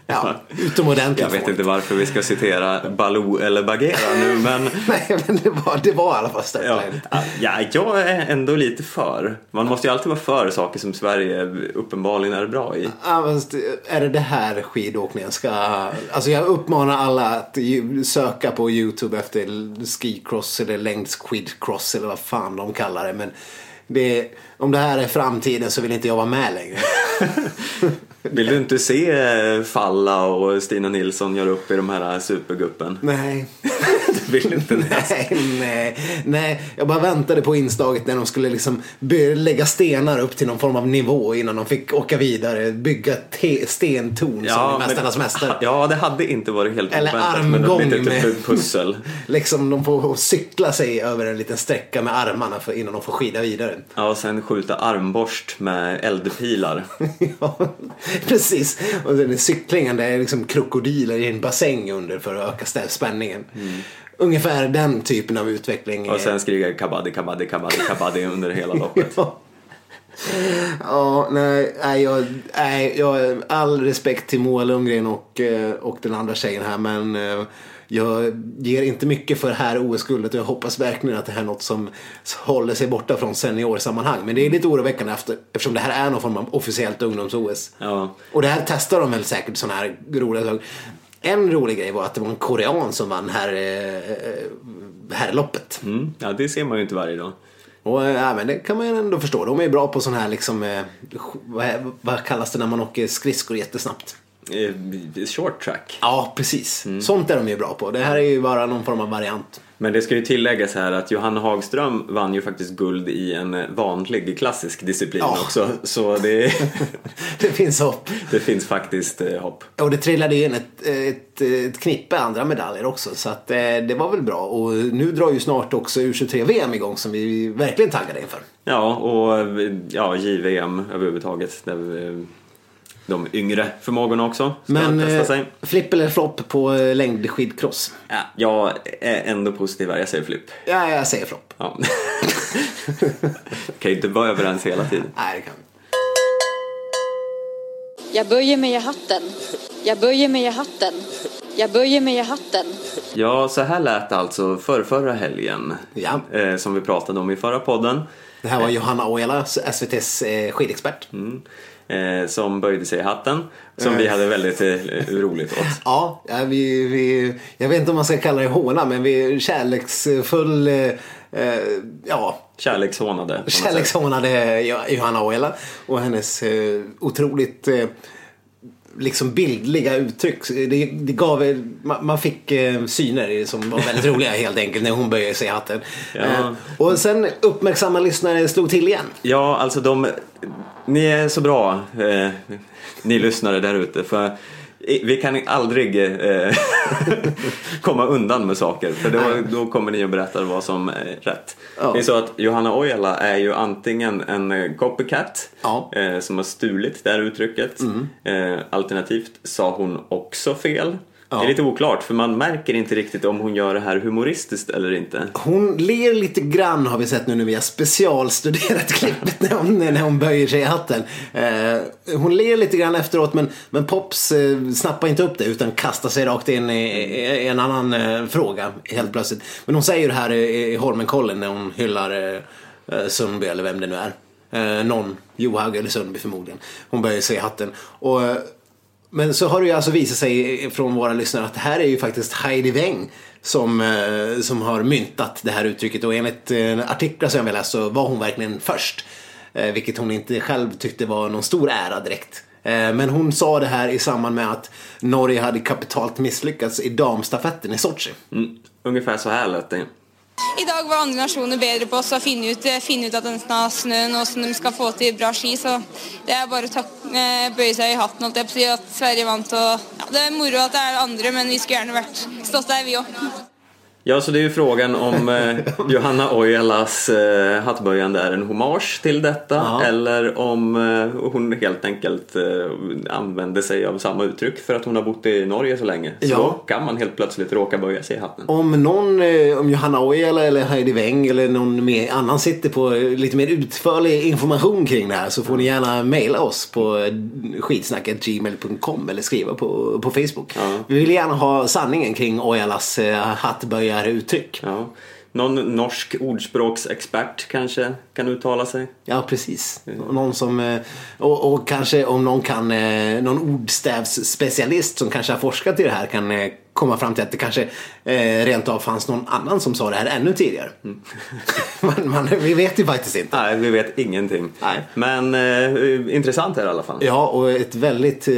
Ja, utomordentligt Jag vet fånigt. inte varför vi ska citera Baloo eller Bagheera nu men Nej, men det var, det var i alla fall ja, ja, jag är ändå lite för. Man måste ju alltid vara för saker som Sverige uppenbarligen är bra i. Ja, är det det här skidåkningen ska... Alltså jag uppmanar alla att söka på YouTube efter skicross eller längdskidcross eller vad fan de kallar det. Men det, om det här är framtiden så vill inte jag vara med längre. Vill du inte se eh, Falla och Stina Nilsson göra upp i de här superguppen? Nej. Du vill inte? Nej, nej, nej. Jag bara väntade på inslaget när de skulle liksom lägga stenar upp till någon form av nivå innan de fick åka vidare. Bygga te- stentorn som i Mästarnas Mästare. Ja, det hade inte varit helt Eller med armgång litet med- pussel. Liksom de får cykla sig över en liten sträcka med armarna för, innan de får skida vidare. Ja, och sen skjuta armborst med eldpilar. ja, precis. Och den är cyklingen, det är liksom krokodiler i en bassäng under för att öka spänningen. Ungefär den typen av utveckling. Mm. Och sen skrika kabaddi, kabaddi, kabaddi, kabaddi under hela loppet. Ja. Ja, nej, nej, jag, nej, jag all respekt till Moa Lundgren och, eh, och den andra tjejen här men eh, jag ger inte mycket för det här OS-guldet och jag hoppas verkligen att det här är något som håller sig borta från seniorsammanhang. Men det är lite oroväckande efter, eftersom det här är någon form av officiellt ungdoms-OS. Ja. Och det här testar de väl säkert sådana här roliga saker. En rolig grej var att det var en korean som vann här, eh, här loppet. Mm, ja, det ser man ju inte varje dag. Och äh, ja, men det kan man ju ändå förstå. De är bra på sån här liksom, eh, vad, vad kallas det när man åker skridskor jättesnabbt? Eh, Short track. Ja, precis. Mm. Sånt är de ju bra på. Det här är ju bara någon form av variant. Men det ska ju tilläggas här att Johanna Hagström vann ju faktiskt guld i en vanlig klassisk disciplin Ja. också. Så det, Det finns hopp. det finns faktiskt eh, hopp. Och det trillade in ett, ett, ett knippe andra medaljer också. Så att, eh, det var väl bra. Och nu drar ju snart också U23-VM igång som vi verkligen taggade inför. Ja, och ja, JVM överhuvudtaget. Där eh, de yngre förmågorna också ska Men testa eh, sig. flipp eller flopp på eh, längdskidcross? Ja, jag är ändå positiv här, jag säger flipp. Ja, jag säger flopp. Ja. kan ju inte vara överens hela tiden. Nej, det kan. Jag böjer mig i hatten. Jag böjer mig i hatten. Jag böjer mig i hatten. Ja, så här lät det alltså för förra helgen. Ja. Eh, som vi pratade om i förra podden. Det här var Johanna Ojala, SVTs eh, skidexpert. Eh, som böjde sig i hatten. Som vi hade väldigt eh, roligt åt. Ja, vi, vi, jag vet inte om man ska kalla det håna, men vi är kärleksfull, eh, eh, ja, Kärlekshånade. kärlekshånade Johanna Ojala och hennes eh, otroligt eh, liksom bildliga uttryck. Det, det gav, man, man fick eh, syner som var väldigt roliga helt enkelt när hon böjde sig i hatten. Ja. Eh, och sen uppmärksamma lyssnare slog till igen. Ja, alltså de... Ni är så bra, eh, ni lyssnare där ute. För vi kan aldrig eh, komma undan med saker. För då, då kommer ni att berätta vad som är rätt. Ja. Det är så att Johanna Ojala är ju antingen en copycat Ja. eh, som har stulit det här uttrycket. Eh, alternativt sa hon också fel. Det Ja. är lite oklart för man märker inte riktigt om hon gör det här humoristiskt eller inte. Hon ler lite grann har vi sett nu när vi har specialstuderat klippet när hon, när hon böjer sig i hatten. Eh, hon ler lite grann efteråt men, men Pops eh, snappar inte upp det utan kastar sig rakt in i, i en annan eh, fråga helt plötsligt. Men hon säger det här i, i Holmenkollen när hon hyllar eh, eh, Sundby eller vem det nu är. Eh, någon, Johaug eller Sundby förmodligen. Hon böjer sig i hatten. Och eh, men så har det ju alltså visat sig från våra lyssnare att det här är ju faktiskt Heidi Weng som, eh, som har myntat det här uttrycket och enligt artiklar som jag läst så var hon verkligen först. Eh, vilket hon inte själv tyckte var någon stor ära direkt. Eh, men hon sa det här i samband med att Norge hade kapitalt misslyckats i damstafetten i Sochi. Mm, ungefär så här lät det. I dag var andre nasjoner bedre på oss å finne ut, eh, finne ut av denne snøen og hvordan de skal få til bra ski. Så det er bare å tak, eh, bøye seg i hatten holdt jeg si, at Sverige vant. Og, ja, det er moro at det er andre, men vi skulle gjerne vært stått der, vi òg. Ja, så det är ju frågan om eh, Johanna Ojalas eh, hattböjande är en hommage till detta Ja. eller om eh, hon helt enkelt eh, använder sig av samma uttryck för att hon har bott i Norge så länge. Så Ja. kan man helt plötsligt råka böja sig i hatten. Om någon, eh, om Johanna Ojala eller Heidi Weng eller någon mer annan sitter på eh, lite mer utförlig information kring det här så får ni gärna mejla oss på eh, skitsnacket.gmail.com eller skriva på, på Facebook. Ja. Vi vill gärna ha sanningen kring Ojalas eh, hattböjaruttryck. Ja. Någon norsk ordspråksexpert kanske kan uttala sig? Ja, precis. Någon som, eh, och, och kanske om någon kan, eh, någon ordstävsspecialist som kanske har forskat i det här kan eh, komma fram till att det kanske eh, rent av fanns någon annan som sa det här ännu tidigare. man, man, vi vet ju faktiskt inte. Nej, vi vet ingenting. Nej. Men eh, intressant är det i alla fall. Ja, och ett väldigt eh,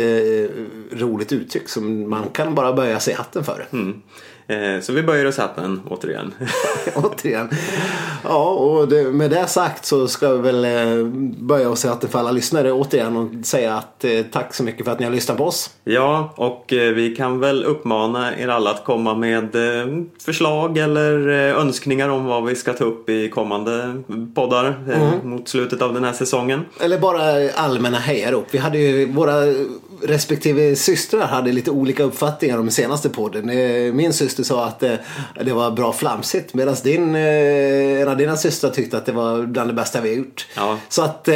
roligt uttryck som man kan bara böja sig hatten för. Eh, så vi böjer oss hatten återigen. Återigen. Ja, och det, med det sagt så ska vi väl eh, böja oss hatten för alla lyssnare återigen och säga att eh, tack så mycket för att ni har lyssnat på oss. Ja, och eh, vi kan väl uppmana er alla att komma med eh, förslag eller eh, önskningar om vad vi ska ta upp i kommande poddar eh, mot slutet av den här säsongen. Eller bara allmänna hejarop. Vi hade ju våra respektive systrar hade lite olika uppfattningar om senaste podden. Eh, Min syster sa att eh, det var bra flamsigt medan din, eh, en av dina systrar tyckte att det var bland det bästa vi har gjort. Ja. Så att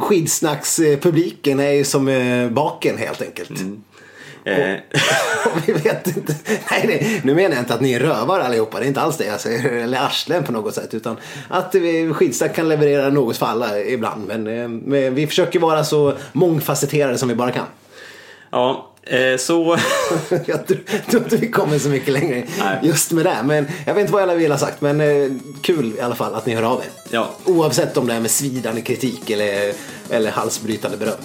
skidsnackspubliken är ju som baken helt enkelt. Eh, Och vi vet inte. Nej, nej, nu menar jag inte att ni är rövar allihopa. Det är inte alls det jag säger. Eller arslen på något sätt. Utan att skitsnack kan leverera något för alla ibland. Men, men vi försöker vara så mångfacetterade som vi bara kan. Ja, eh, så... Jag tror inte vi kommer så mycket längre Nej. just med det. Men jag vet inte vad jag vill ha sagt. Men eh, kul i alla fall att ni hör av er. Ja. Oavsett om det är med svidande kritik eller, eller halsbrytande beröm.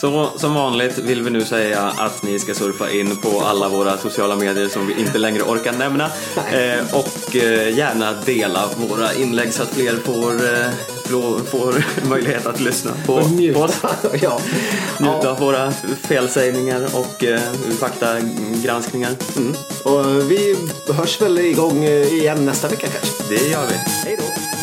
Så som vanligt vill vi nu säga att ni ska surfa in på alla våra sociala medier som vi inte längre orkar nämna. Eh, och eh, gärna dela våra inlägg så att fler får, eh, får, möjlighet att lyssna på, på Njuta. oss. ja. Njuta Ja. av våra felsägningar och eh, faktagranskningar. Och vi hörs väl igång eh, igen nästa vecka kanske. Det gör vi. Hej då!